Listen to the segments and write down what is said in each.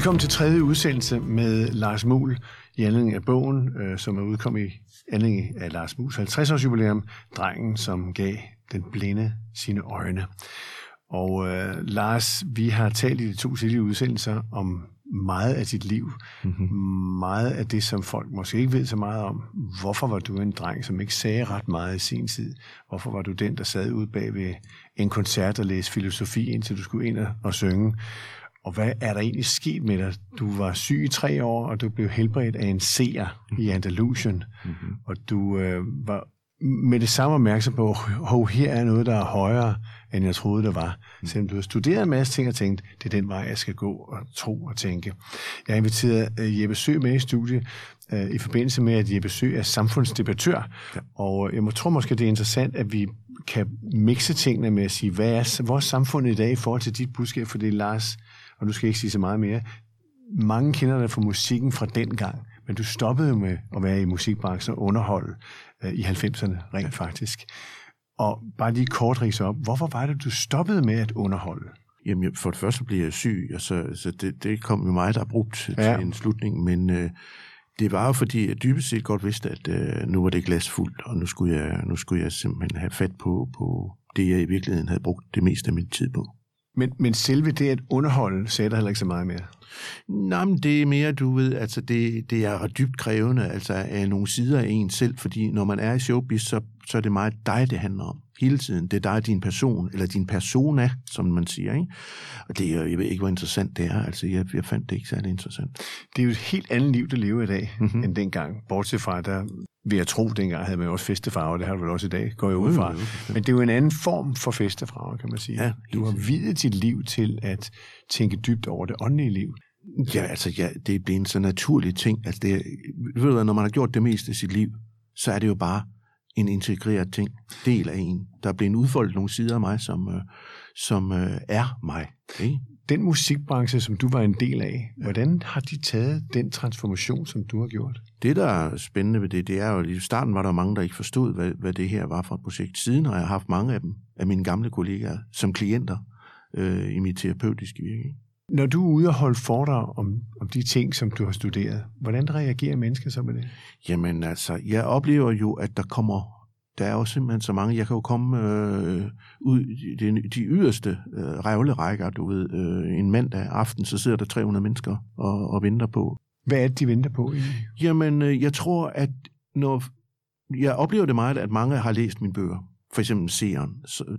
Velkommen til tredje udsendelse med Lars Muhl i anledning af bogen, øh, som er udkommet i anledning af Lars Muhls 50-års jubilæum, Drengen, som gav den blinde sine øjne. Og øh, Lars, vi har talt i de to tidlige udsendelser om meget af dit liv. Mm-hmm. Meget af det, som folk måske ikke ved så meget om. Hvorfor var du en dreng, som ikke sagde ret meget i sin tid? Hvorfor var du den, der sad ude bag ved en koncert og læste filosofi, indtil du skulle ind og synge? Og hvad er der egentlig sket med dig? Du var syg i tre år, og du blev helbredt af en seer i Andalusien. Mm-hmm. Og du øh, var med det samme opmærksom på, at her er noget, der er højere, end jeg troede, det var. Mm. Selvom du har studeret en masse ting og tænkt, det er den vej, jeg skal gå og tro og tænke. Jeg har inviteret uh, Jeppe Sø med i studiet uh, i forbindelse med, at Jeppe Sø er samfundsdebattør. Ja. Og jeg må, tror måske, det er interessant, at vi kan mixe tingene med at sige, hvad er vores samfund i dag i forhold til dit budskab? For det er Lars, og nu skal jeg ikke sige så meget mere, mange kender dig fra musikken fra den gang, men du stoppede jo med at være i musikbranchen og underholde øh, i 90'erne rent faktisk. Og bare lige kort rise op, hvorfor var det, du stoppede med at underholde? Jamen, for det første blev jeg syg, og så, så det, det kom jo meget abrupt ja. til en slutning, men øh, det var jo fordi, jeg dybest set godt vidste, at øh, nu var det glas fuldt, og nu skulle, jeg, nu skulle jeg simpelthen have fat på, på det, jeg i virkeligheden havde brugt det meste af min tid på. Men, men selve det at underholde, sætter heller ikke så meget mere? Nej, men det er mere, du ved, altså det, det er dybt krævende, altså af nogle sider af en selv, fordi når man er i showbiz, så, så er det meget dig, det handler om. Hele tiden. Det er dig, din person, eller din persona, som man siger. Ikke? Og det er, jeg ved ikke, hvor interessant det er. Altså, jeg, jeg fandt det ikke særlig interessant. Det er jo et helt andet liv, du lever i dag, mm-hmm. end dengang. Bortset fra, der vil jeg tro, dengang havde man også festefarver, det har du vel også i dag, går jeg ud fra. Men det er jo en anden form for festefarver, kan man sige. Ja, du har videt dit liv til at tænke dybt over det åndelige liv. Ja, altså, ja, det er blevet en så naturlig ting. Altså, det, ved du, når man har gjort det meste af sit liv, så er det jo bare en integreret ting, del af en. Der er blevet udfoldet nogle sider af mig, som, øh, som øh, er mig. Ikke? Den musikbranche, som du var en del af, hvordan har de taget den transformation, som du har gjort? Det, der er spændende ved det, det er jo, at i starten var der mange, der ikke forstod, hvad, hvad det her var for et projekt. Siden har jeg haft mange af dem, af mine gamle kollegaer, som klienter øh, i mit terapeutiske virke. Når du er ude og holde foredrag om, om de ting, som du har studeret, hvordan reagerer mennesker så med det? Jamen altså, jeg oplever jo, at der kommer, der er jo simpelthen så mange, jeg kan jo komme øh, ud i de, de yderste øh, revlerækker, du ved, øh, en mandag aften, så sidder der 300 mennesker og, og venter på. Hvad er det, de venter på? I? Jamen, øh, jeg tror, at når, jeg oplever det meget, at mange har læst mine bøger for eksempel Seeren,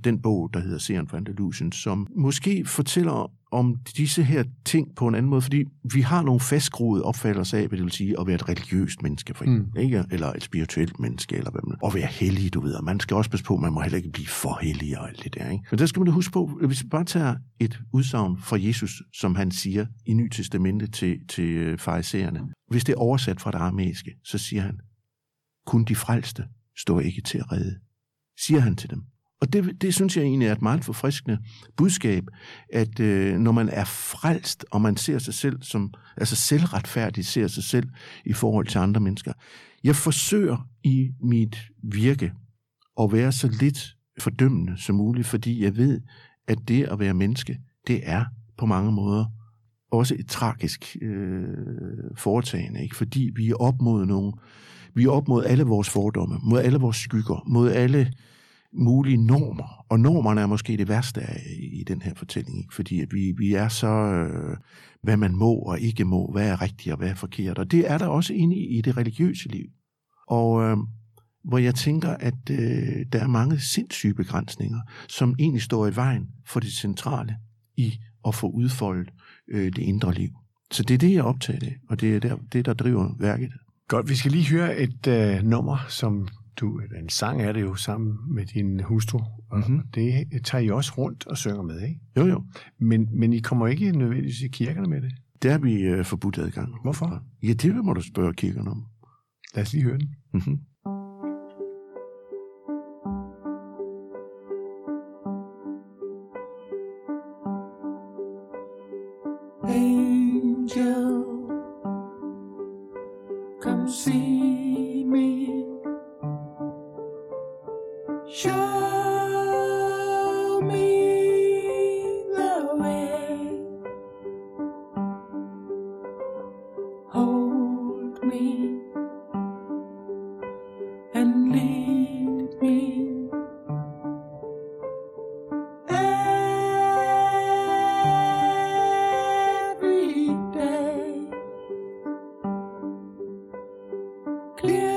den bog, der hedder Seeren for Andalusien, som måske fortæller om disse her ting på en anden måde, fordi vi har nogle fastgroede opfattelser af, hvad det vil sige at være et religiøst menneske, for eksempel, mm. ikke? eller et spirituelt menneske, eller hvad man, og være hellig, du ved, og man skal også passe på, man må heller ikke blive for hellig og alt det der. Ikke? Men der skal man da huske på, hvis vi bare tager et udsagn fra Jesus, som han siger i Ny Testamente til, til øh, farisæerne, hvis det er oversat fra det aramæiske, så siger han, kun de frelste står ikke til at redde siger han til dem. Og det, det synes jeg egentlig er et meget forfriskende budskab, at øh, når man er frelst, og man ser sig selv som, altså selvretfærdigt ser sig selv i forhold til andre mennesker. Jeg forsøger i mit virke at være så lidt fordømmende som muligt, fordi jeg ved, at det at være menneske, det er på mange måder også et tragisk øh, foretagende, ikke? fordi vi er op mod nogle, vi er op mod alle vores fordomme, mod alle vores skygger, mod alle mulige normer. Og normerne er måske det værste af, i den her fortælling, ikke? fordi at vi, vi er så, øh, hvad man må og ikke må, hvad er rigtigt og hvad er forkert. Og det er der også inde i, i det religiøse liv. Og øh, hvor jeg tænker, at øh, der er mange sindssyge begrænsninger, som egentlig står i vejen for det centrale i at få udfoldet øh, det indre liv. Så det er det, jeg optager det, og det er der, det, der driver værket. Godt, vi skal lige høre et øh, nummer, som du, en sang er det jo sammen med din hustru, og mm-hmm. det tager I også rundt og synger med, ikke? Jo, jo. Men, men I kommer ikke nødvendigvis i kirkerne med det? Det har vi øh, forbudt adgang. Hvorfor? Ja, det må du spørge kirkerne om. Lad os lige høre den. Mm-hmm. clear.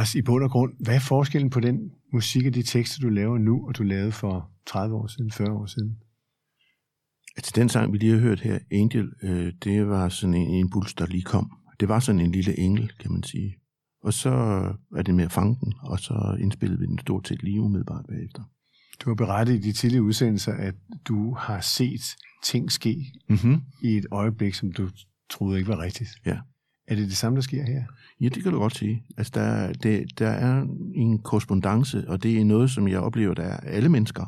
Lars, i bund og grund, hvad er forskellen på den musik og de tekster, du laver nu, og du lavede for 30 år siden, 40 år siden? Altså den sang, vi lige har hørt her, Angel, øh, det var sådan en impuls, der lige kom. Det var sådan en lille engel, kan man sige. Og så er det med at fange den, og så indspillede vi den stort set lige umiddelbart bagefter. Du har berettet i de tidlige udsendelser, at du har set ting ske Mm-hmm. i et øjeblik, som du troede ikke var rigtigt. Ja. Er det det samme, der sker her? Ja, det kan du godt sige. Altså, der, det, der er en korrespondence, og det er noget, som jeg oplever, der alle mennesker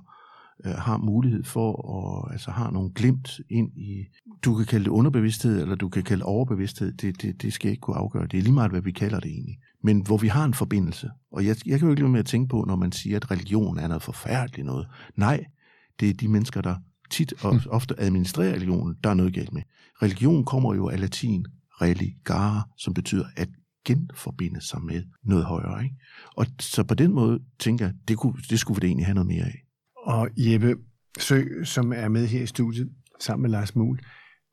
øh, har mulighed for, og altså har nogle glimt ind i, du kan kalde det underbevidsthed, eller du kan kalde det overbevidsthed, det, det, det skal jeg ikke kunne afgøre. Det er lige meget, hvad vi kalder det egentlig. Men hvor vi har en forbindelse. Og jeg, jeg kan jo ikke lade med at tænke på, når man siger, at religion er noget forfærdeligt noget. Nej, det er de mennesker, der tit og ofte administrerer religionen, der er noget galt med. Religion kommer jo af latin religare, som betyder at genforbinde sig med noget højere. Ikke? Og så på den måde tænker jeg, det, kunne, det skulle vi da egentlig have noget mere af. Og Jeppe Sø, som er med her i studiet sammen med Lars Muhl,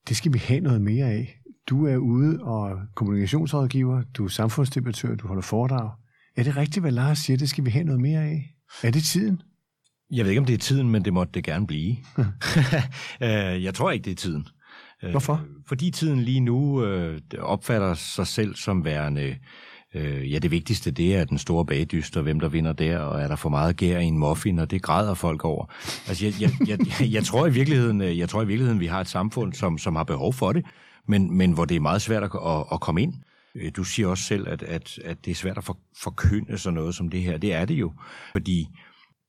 det skal vi have noget mere af. Du er ude og kommunikationsrådgiver, du er samfundsdebattør, du holder foredrag. Er det rigtigt, hvad Lars siger, det skal vi have noget mere af? Er det tiden? Jeg ved ikke, om det er tiden, men det måtte det gerne blive. Øh, jeg tror ikke, det er tiden. Øh, Hvorfor? Fordi tiden lige nu øh, opfatter sig selv som værende, øh, ja det vigtigste det er den store bagdyst, og hvem der vinder der, og er der for meget gær i en muffin, og det græder folk over. Altså jeg, jeg, jeg, jeg, tror i virkeligheden, øh, jeg tror i virkeligheden, vi har et samfund, som, som har behov for det, men, men hvor det er meget svært at, at, at komme ind. Øh, Du siger også selv, at, at, at det er svært at for, forkynde sådan noget som det her. Det er det jo, fordi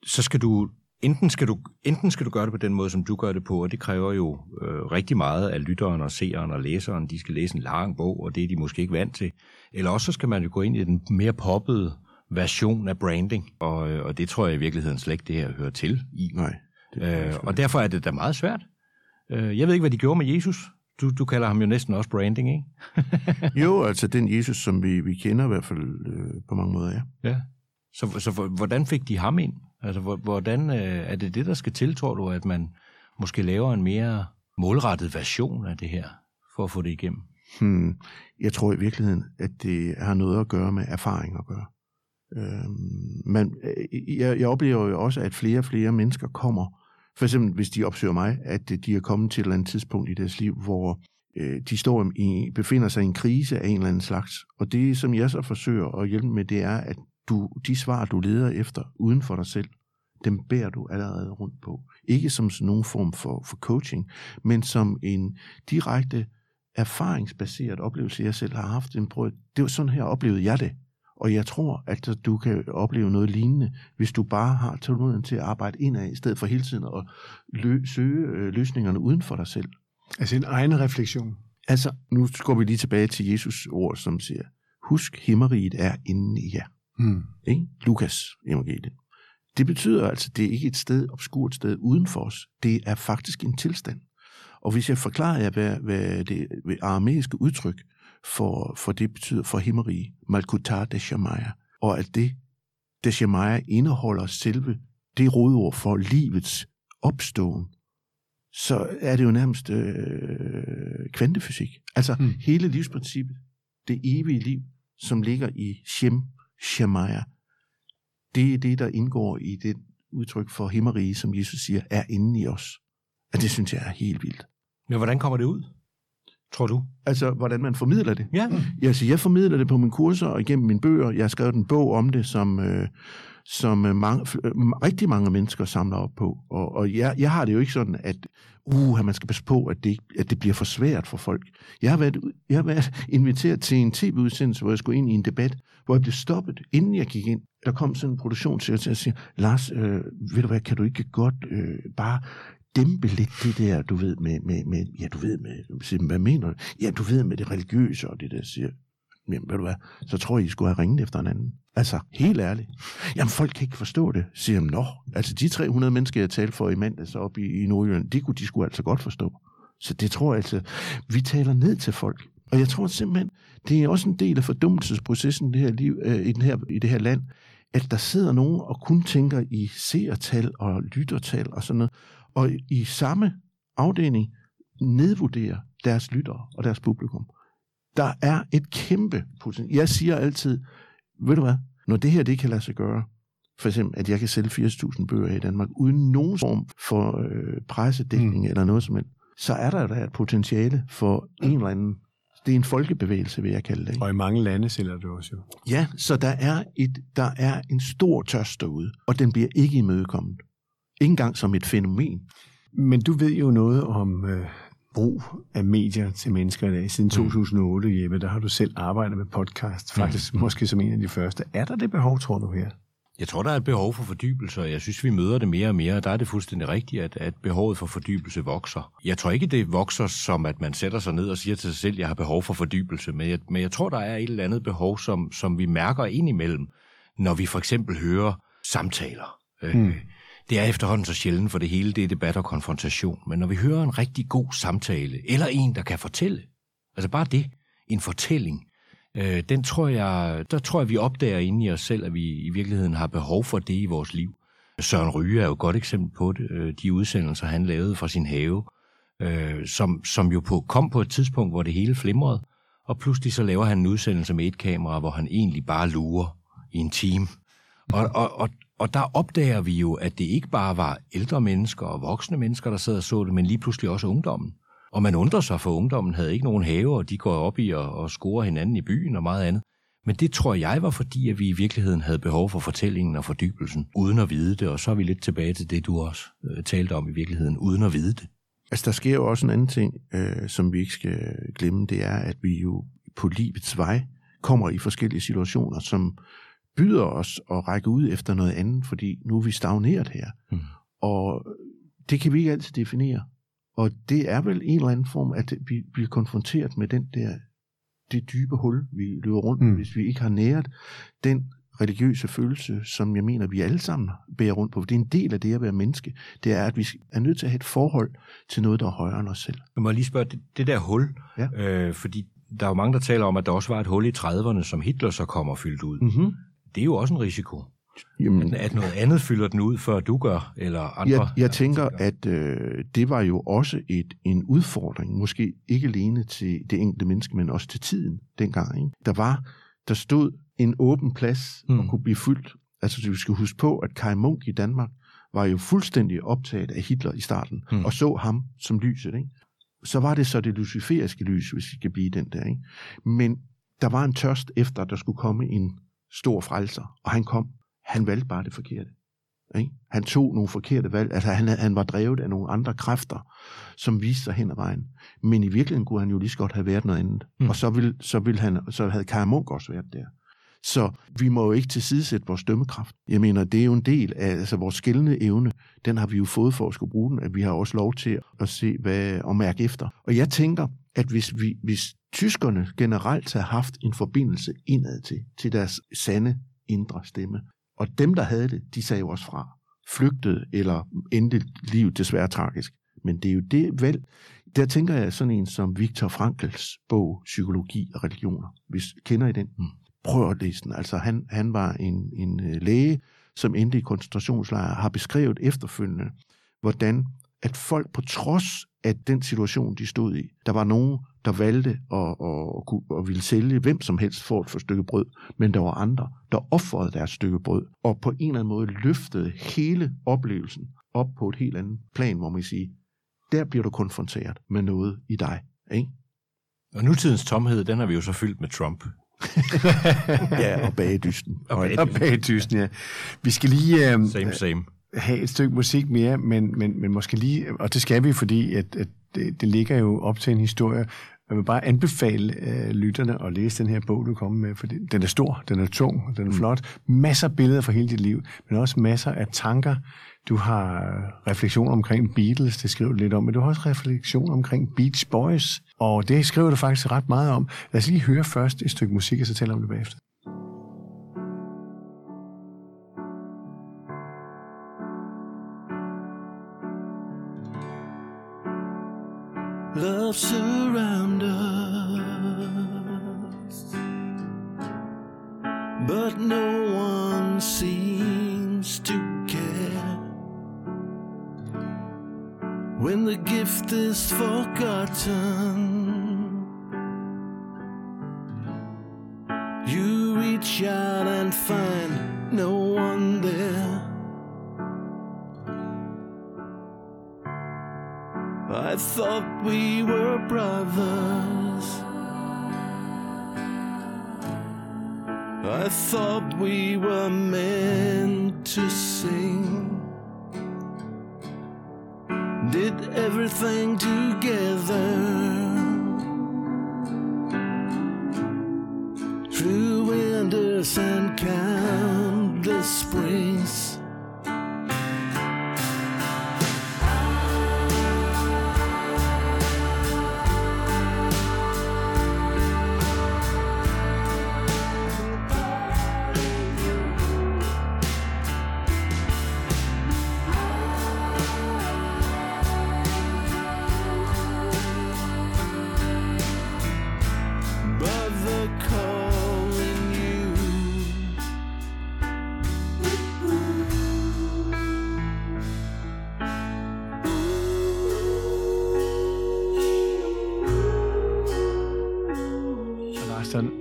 så skal du enten skal du enten skal du gøre det på den måde, som du gør det på, og det kræver jo øh, rigtig meget af lytteren og seeren og læseren. De skal læse en lang bog, og det er de måske ikke vant til. Eller også så skal man jo gå ind i den mere poppede version af branding, og, øh, og det tror jeg i virkeligheden slet ikke det her hører til i. Nej. Øh, og derfor er det da meget svært. Øh, jeg ved ikke, hvad de gjorde med Jesus. Du, du kalder ham jo næsten også branding, ikke? Jo, altså den Jesus, som vi, vi kender i hvert fald øh, på mange måder, ja. Ja. Så, så hvor- hvordan fik de ham ind? Altså, hvordan øh, er det det, der skal til, tror du, at man måske laver en mere målrettet version af det her, for at få det igennem? Hmm. Jeg tror i virkeligheden, at det har noget at gøre med erfaring at gøre. Øhm, man, øh, jeg, jeg oplever jo også, at flere og flere mennesker kommer, for eksempel hvis de opsøger mig, at øh, de er kommet til et eller andet tidspunkt i deres liv, hvor øh, de står i, befinder sig i en krise af en eller anden slags. Og det, som jeg så forsøger at hjælpe med, det er, at du, de svar, du leder efter uden for dig selv, dem bærer du allerede rundt på. Ikke som nogen form for, for coaching, men som en direkte erfaringsbaseret oplevelse, jeg selv har haft. En prøv, det var sådan her oplevede jeg det. Og jeg tror, at du kan opleve noget lignende, hvis du bare har tålmodigheden til at arbejde indad, i stedet for hele tiden at lø- søge øh, løsningerne uden for dig selv. Altså en egen refleksion. Altså, nu går vi lige tilbage til Jesus ord, som siger, husk, himmeriget er inde i jer. Hmm. Ikke? Lukas evangeliet. Det betyder altså, det er ikke et sted, obskurt sted uden for os. Det er faktisk en tilstand. Og hvis jeg forklarer jer, hvad, hvad det hvad aramæiske udtryk for, for det betyder for himmerige, Malkutar de Shamaya, og at det, de Shamaya indeholder selve det rodord for livets opståen, så er det jo nærmest øh, kvantefysik. Altså Mm. mm. hele livsprincippet, det evige liv, som ligger i Shem, Shemaya, det er det, der indgår i det udtryk for himmerige, som Jesus siger, er inde i os. Og det synes jeg er helt vildt. Men hvordan kommer det ud, tror du? Altså, hvordan man formidler det. Ja. Altså, jeg formidler det på mine kurser og igennem mine bøger. Jeg har skrevet en bog om det, som, øh, som øh, mange, øh, rigtig mange mennesker samler op på. Og, og jeg, jeg har det jo ikke sådan, at uh, man skal passe på, at det, at det bliver for svært for folk. Jeg har, været, jeg har været inviteret til en tv-udsendelse, hvor jeg skulle ind i en debat, hvor jeg blev stoppet, inden jeg gik ind. Der kom sådan en produktionschef til at sige, Lars, øh, ved du hvad, kan du ikke godt øh, bare dæmpe lidt det der, du ved, med, med, med ja, du ved, med, siger, hvad mener du? Ja, du ved, med det religiøse og det der, siger, jamen, ved du hvad, så tror jeg, I skulle have ringet efter en anden. Altså, helt ærligt. Jamen, folk kan ikke forstå det. Siger jeg, nå, altså de 300 mennesker, jeg talte for i mandags op i, i Nordjylland, de kunne de skulle altså godt forstå. Så det tror jeg altså, vi taler ned til folk. Og jeg tror simpelthen, det er også en del af fordummelsesprocessen det her, liv, øh, i, den her, i det her land, at der sidder nogen og kun tænker i seertal og lyttertal og sådan noget, og i samme afdeling nedvurderer deres lyttere og deres publikum. Der er et kæmpe potentiale. Jeg siger altid, ved du hvad, når det her det kan lade sig gøre, for eksempel, at jeg kan sælge 80.000 bøger i Danmark, uden nogen form for øh, pressedækning mm. eller noget som helst, så er der jo et potentiale for en eller anden, det er en folkebevægelse, vil jeg kalde det. Ikke? Og i mange lande sælger du også jo. Ja, så der er, et, der er en stor tørst derude, og den bliver ikke imødekommet. Ikke engang som et fænomen. Men du ved jo noget om øh, brug af medier til mennesker i dag. Siden 2008, Jeppe, der har du selv arbejdet med podcast, faktisk mm. måske som en af de første. Er der det behov, tror du her? Jeg tror, der er et behov for fordybelse, og jeg synes, vi møder det mere og mere, og der er det fuldstændig rigtigt, at, at behovet for fordybelse vokser. Jeg tror ikke, det vokser som, at man sætter sig ned og siger til sig selv, jeg har behov for fordybelse, men jeg, men jeg tror, der er et eller andet behov, som, som vi mærker indimellem, når vi for eksempel hører samtaler. Mm. Det er efterhånden så sjældent, for det hele det er debat og konfrontation, men når vi hører en rigtig god samtale, eller en, der kan fortælle, altså bare det, en fortælling, øh, den tror jeg, der tror jeg, vi opdager inde i os selv, at vi i virkeligheden har behov for det i vores liv. Søren Ryge er jo et godt eksempel på det. Øh, de udsendelser, han lavede fra sin have, øh, som, som jo på, kom på et tidspunkt, hvor det hele flimrede, og pludselig så laver han en udsendelse med et kamera, hvor han egentlig bare lurer i en time. Og, og, og, og der opdager vi jo, at det ikke bare var ældre mennesker og voksne mennesker, der sad og så det, men lige pludselig også ungdommen. Og man undrer sig, for ungdommen havde ikke nogen have, og de går op i og, score hinanden i byen og meget andet. Men det tror jeg var fordi, at vi i virkeligheden havde behov for fortællingen og fordybelsen, uden at vide det. Og så er vi lidt tilbage til det, du også øh, talte om i virkeligheden, uden at vide det. Altså, der sker jo også en anden ting, øh, som vi ikke skal glemme, det er, at vi jo på livets vej kommer i forskellige situationer, som byder os at række ud efter noget andet, fordi nu er vi stagneret her. Mm. Og det kan vi ikke altid definere. Og det er vel en eller anden form, at vi bliver konfronteret med den der, det dybe hul, vi løber rundt, Mm. hvis vi ikke har næret den religiøse følelse, som jeg mener, vi alle sammen bærer rundt på. For det er en del af det at være menneske. Det er, at vi er nødt til at have et forhold til noget, der er højere end os selv. Jeg må lige spørge, det, det der hul, Ja. øh, fordi der er jo mange, der taler om, at der også var et hul i 30'erne, som Hitler så kom og fyldte ud. Mm-hmm. Det er jo også en risiko, Jamen, At noget andet fylder den ud, før du gør, eller andre? jeg, jeg tænker, at øh, det var jo også et, en udfordring, måske ikke alene til det enkelte menneske, men også til tiden dengang. Ikke? Der var, der stod en åben plads mm. Og kunne blive fyldt. Altså, vi skal huske på, at Kai Munk i Danmark var jo fuldstændig optaget af Hitler i starten. Mm. og så ham som lyset. Ikke? Så var det så det luciferiske lys, hvis vi skal blive den der. Ikke? Men der var en tørst efter, at der skulle komme en stor frelser, og han kom. Han valgte bare det forkerte. Ikke? Han tog nogle forkerte valg. Altså, han, han var drevet af nogle andre kræfter, som viste sig hen ad vejen. Men i virkeligheden kunne han jo lige så godt have været noget andet. Mm. Og så, ville, så, ville han, så havde Kai Munk også været der. Så vi må jo ikke tilsidesætte vores dømmekraft. Jeg mener, det er jo en del af altså, vores skældende evne. Den har vi jo fået for at skulle bruge den, at vi har også lov til at se hvad, og mærke efter. Og jeg tænker, at hvis, vi, hvis tyskerne generelt har haft en forbindelse indad til, til deres sande indre stemme, og dem, der havde det, de sagde jo også fra, flygtede eller endte livet desværre tragisk. Men det er jo det valg. Der tænker jeg sådan en som Viktor Frankls bog, Psykologi og religioner. Hvis kender I den? Mm. Prøv at læse den. Altså han, han var en, en øh, læge, som endte i koncentrationslejre, har beskrevet efterfølgende, hvordan at folk på trods af den situation, de stod i, der var nogen, der valgte at, at, at, at ville sælge hvem som helst for et for stykke brød, men der var andre, der offrede deres stykke brød, og på en eller anden måde løftede hele oplevelsen op på et helt andet plan, hvor man siger, der bliver du konfronteret med noget i dig. Ikke? Og nutidens tomhed, den har vi jo så fyldt med Trump. Ja, og bagedysten. Og bagdysten, ja. Vi skal lige øh, Same, same. have et stykke musik mere, men, men, men måske lige, og det skal vi, fordi at, at det, det ligger jo op til en historie. Jeg vil bare anbefale øh, lytterne at læse den her bog, du kommer med, for den er stor, den er tung, den er flot. Masser af billeder fra hele dit liv, men også masser af tanker. Du har refleksioner omkring Beatles, det skriver du lidt om, men du har også refleksioner omkring Beach Boys, og det skriver du faktisk ret meget om. Lad os lige høre først et stykke musik, og så taler om det bagefter. Love soon. Reach out and find no one there. I thought we were brothers. I thought we were meant to sing. Did everything together.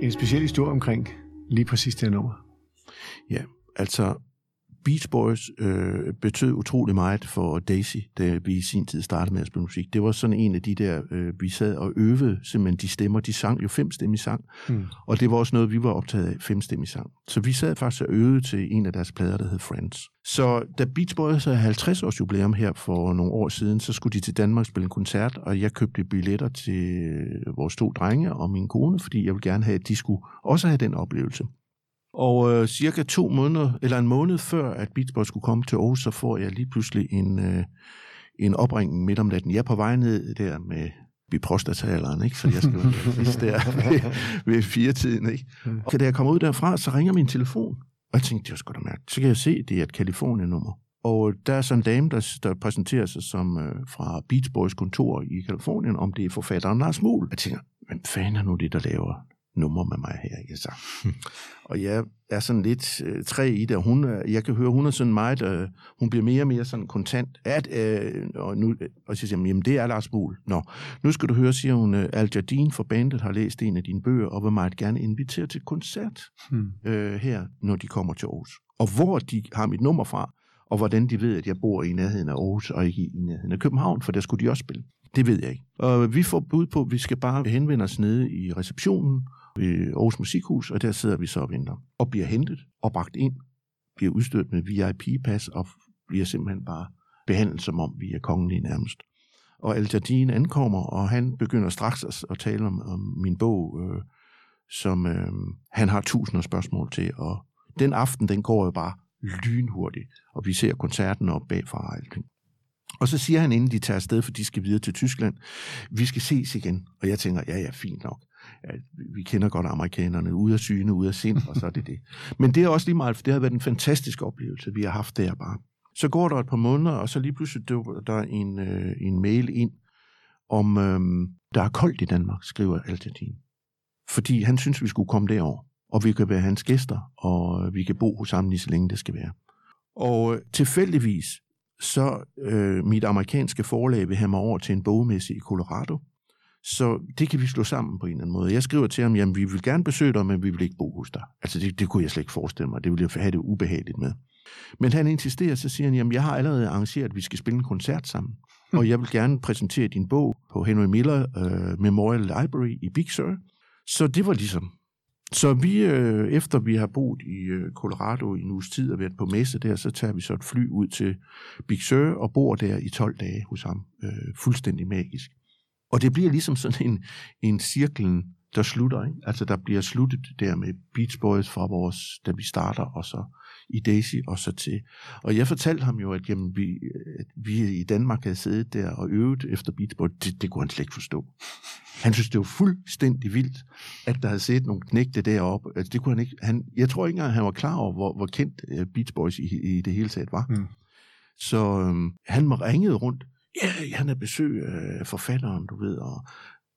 En speciel historie omkring lige præcis det her nummer. Ja, altså Beach Boys øh, betød utrolig meget for Daisy, da vi i sin tid startede med at spille musik. Det var sådan en af de der, øh, vi sad og øvede simpelthen de stemmer. De sang jo fem stemme sang, Mm. og det var også noget, vi var optaget af, fem stemme sang. Så vi sad faktisk og øvede til en af deres plader, der hed Friends. Så da Beach Boys havde 50 års jubilæum her for nogle år siden, så skulle de til Danmark spille en koncert, og jeg købte billetter til vores to drenge og min kone, fordi jeg ville gerne have, at de skulle også have den oplevelse. Og øh, cirka to måneder, eller en måned før, at Beach Boys skulle komme til Aarhus, så får jeg lige pludselig en, øh, en opringning midt om natten. Jeg er på vej ned der med prostataalderen, ikke? Så jeg skal være der ved, ved fire tiden, ikke? Og da jeg kommer ud derfra, så ringer min telefon. Og jeg tænkte, det var sgu da mærke. Så kan jeg se, det er et Kalifornien-nummer. Og der er sådan en dame, der, der præsenterer sig som øh, fra Beach Boys kontor i Kalifornien, om det er forfatteren Lars Muhl. Jeg tænker, hvem fanden er nu det, der laver nummer med mig her, jeg så. og jeg er sådan lidt øh, træ i det, og hun, er- jeg kan høre, hun er sådan meget, øh, hun bliver mere og mere sådan kontant. At, øh, og, nu, og så siger hun, jamen det er Lars Muhl. Nå, nu skal du høre, siger hun, øh, Al Jardine fra bandet har læst en af dine bøger, og vil meget gerne invitere til koncert Hmm. øh, her, når de kommer til Aarhus. Og hvor de har mit nummer fra, og hvordan de ved, at jeg bor i nærheden af Aarhus, og ikke i nærheden af København, for der skulle de også spille. Det ved jeg ikke. Og vi får bud på, at vi skal bare henvende os nede i receptionen i Aarhus Musikhus, og der sidder vi så og venter. Og bliver hentet og bragt ind, bliver udstyret med VIP-pas, og bliver simpelthen bare behandlet, som om vi er kongelige nærmest. Og Al Jardine ankommer, og han begynder straks at, at tale om, om min bog, øh, som øh, han har tusinder af spørgsmål til, og den aften, den går jo bare lynhurtigt, og vi ser koncerten op bagfra og alting. Og så siger han, inden de tager afsted, for de skal videre til Tyskland, vi skal ses igen. Og jeg tænker, ja, ja, fint nok at vi kender godt amerikanerne, ude af syne, ude af sind, og så er det det. Men det er også lige meget, for det har været en fantastisk oplevelse, vi har haft der bare. Så går der et par måneder, og så lige pludselig dukker der en, øh, en mail ind, om øh, der er koldt i Danmark, skriver Altadin. Fordi han synes, vi skulle komme derover, og vi kan være hans gæster, og øh, vi kan bo hos ham lige så længe det skal være. Og øh, tilfældigvis, så øh, mit amerikanske forlag vil have mig over til en bogmesse i Colorado, så det kan vi slå sammen på en eller anden måde. Jeg skriver til ham, jamen vi vil gerne besøge dig, men vi vil ikke bo hos dig. Altså det, det kunne jeg slet ikke forestille mig. Det ville jeg have det ubehageligt med. Men han insisterer, så siger han, jamen jeg har allerede arrangeret, at vi skal spille en koncert sammen. Og jeg vil gerne præsentere din bog på Henry Miller uh, Memorial Library i Big Sur. Så det var ligesom. Så vi, øh, efter vi har boet i øh, Colorado i en uges tid og været på messe der, så tager vi så et fly ud til Big Sur og bor der i 12 dage hos ham. Øh, fuldstændig magisk. Og det bliver ligesom sådan en, en cirklen, der slutter. Ikke? Altså der bliver sluttet der med Beach Boys fra vores, da vi starter, og så i Daisy, og så til. Og jeg fortalte ham jo, at, jamen, vi, at vi i Danmark havde siddet der og øvet efter Beach Boys. Det, det kunne han slet ikke forstå. Han synes, det var fuldstændig vildt, at der havde set nogle knægte deroppe. Altså, det kunne han ikke, han, jeg tror ikke engang, han var klar over, hvor, hvor kendt uh, Beach Boys i, i det hele taget var. Mm. Så øhm, han ringede rundt. Ja, han er besøg af forfatteren, du ved, og,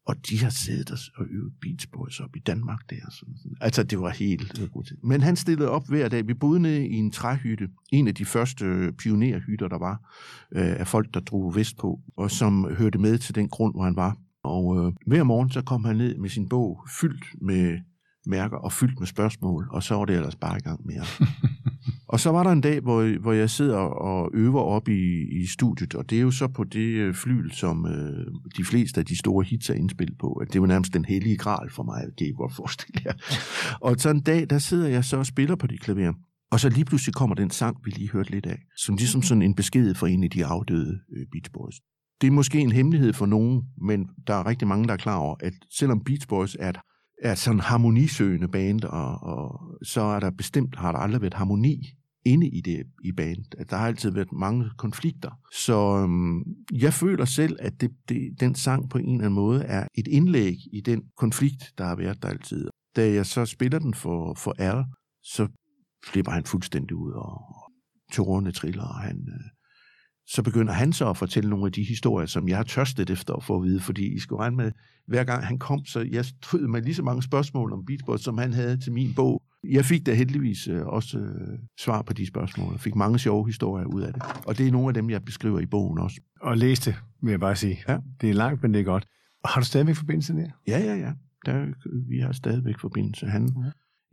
og de har siddet og, øvet Beach Boys op i Danmark der. Sådan, sådan. Altså, det var helt øh, godt. Men han stillede op hver dag. Vi boede nede i en træhytte. En af de første øh, pionerhytter, der var, øh, af folk, der drog vestpå, og som hørte med til den grund, hvor han var. Og øh, hver morgen, så kom han ned med sin bog, fyldt med mærker og fyldt med spørgsmål, og så var det ellers bare i gang mere. og så var der en dag, hvor, hvor jeg sidder og øver op i, i studiet, og det er jo så på det øh, flyl, som øh, de fleste af de store hits er indspillet på. At det var nærmest den hellige gral for mig, det kan I godt forestille jer. og så en dag, der sidder jeg så og spiller på de klaver. Og så lige pludselig kommer den sang, vi lige hørte lidt af, som ligesom sådan en besked for en af de afdøde øh, Beach Boys. Det er måske en hemmelighed for nogen, men der er rigtig mange, der er klar over, at selvom Beach Boys er et er sådan harmonisøgende band, og, og så er der bestemt, har der aldrig været harmoni inde i det i band. At der har altid været mange konflikter. Så øhm, jeg føler selv, at det, det, den sang på en eller anden måde er et indlæg i den konflikt, der har været der altid. Da jeg så spiller den for, for Al, så flipper han fuldstændig ud, og, og tårerne triller, og han, øh, så begynder han så at fortælle nogle af de historier, som jeg har tørstet efter at få at vide, fordi I skulle regne med, hver gang han kom, så jeg stod med lige så mange spørgsmål om Beatbox, som han havde til min bog. Jeg fik da heldigvis øh, også øh, svar på de spørgsmål. Jeg fik mange sjove historier ud af det. Og det er nogle af dem, jeg beskriver i bogen også. Og læs det, vil jeg bare sige. Ja. Det er langt, men det er godt. Og har du stadigvæk forbindelse der? Ja, ja, ja. Der, vi har stadigvæk forbindelse. Han,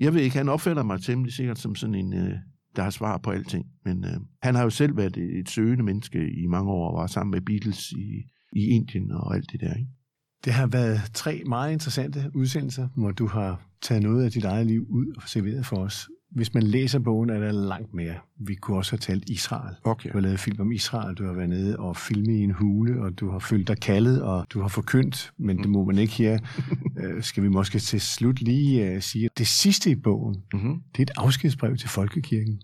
jeg ved ikke, han opfatter mig temmelig sikkert som sådan en, øh, der har svar på alting. Men øh, han har jo selv været et, et søgende menneske i mange år, og var sammen med Beatles i, i Indien og alt det der. Ikke? Det har været tre meget interessante udsendelser, hvor du har taget noget af dit eget liv ud og serveret for os. Hvis man læser bogen, er der langt mere. Vi kunne også have talt Israel. Okay. Du har lavet film om Israel, du har været nede og filmet i en hule, og du har følt dig kaldet, og du har forkyndt, men det må man ikke her. Øh, skal vi måske til slut lige uh, sige, at det sidste i bogen, Mm-hmm. det er et afskedsbrev til Folkekirken.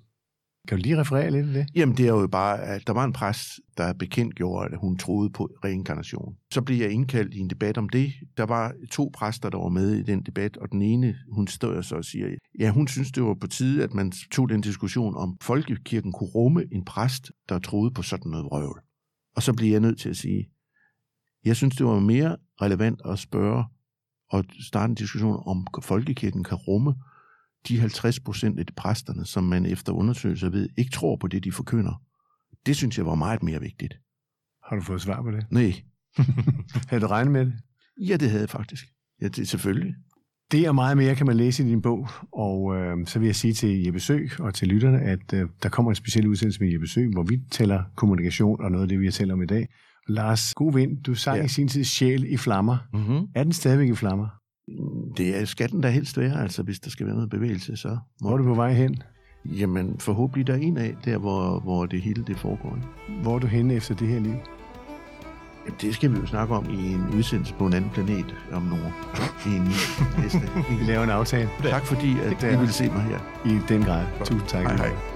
Kan du lige referere lidt af det? Jamen, det er jo bare, at der var en præst, der bekendt gjorde, at hun troede på reinkarnation. Så blev jeg indkaldt i en debat om det. Der var to præster, der var med i den debat, og den ene, hun står så og siger, ja, hun synes, det var på tide, at man tog den diskussion om, folkekirken kunne rumme en præst, der troede på sådan noget vrøvl. Og så blev jeg nødt til at sige, jeg synes, det var mere relevant at spørge og starte en diskussion om folkekirken kan rumme de 50 procent af de præsterne, som man efter undersøgelser ved, ikke tror på det, de forkynder. Det synes jeg var meget mere vigtigt. Har du fået svar på det? Nej, Havde du regnet med det? ja, det havde jeg faktisk. Ja, det selvfølgelig. Det og meget mere kan man læse i din bog, og øh, så vil jeg sige til Jeppe Søg og til lytterne, at øh, der kommer en speciel udsendelse med Jeppe Søg, hvor vi tæller kommunikation og noget af det, vi har talt om i dag. Lars, god vind, du sang. Ja. i sin tid Sjæl i flammer. Mm-hmm. Er den stadigvæk i flammer? Det er skatten der helst være, altså hvis der skal være noget bevægelse, så Hvor er du på vej hen? Jamen, forhåbentlig der er en af, der hvor, hvor det hele det foregår. Hvor er du henne efter det her liv? Jamen, det skal vi jo snakke om i en udsendelse på en anden planet om nogle i en næste. Vi laver en aftale Tak fordi, at I vil se mig her. i den grad. Tusind tak. Hej, hej.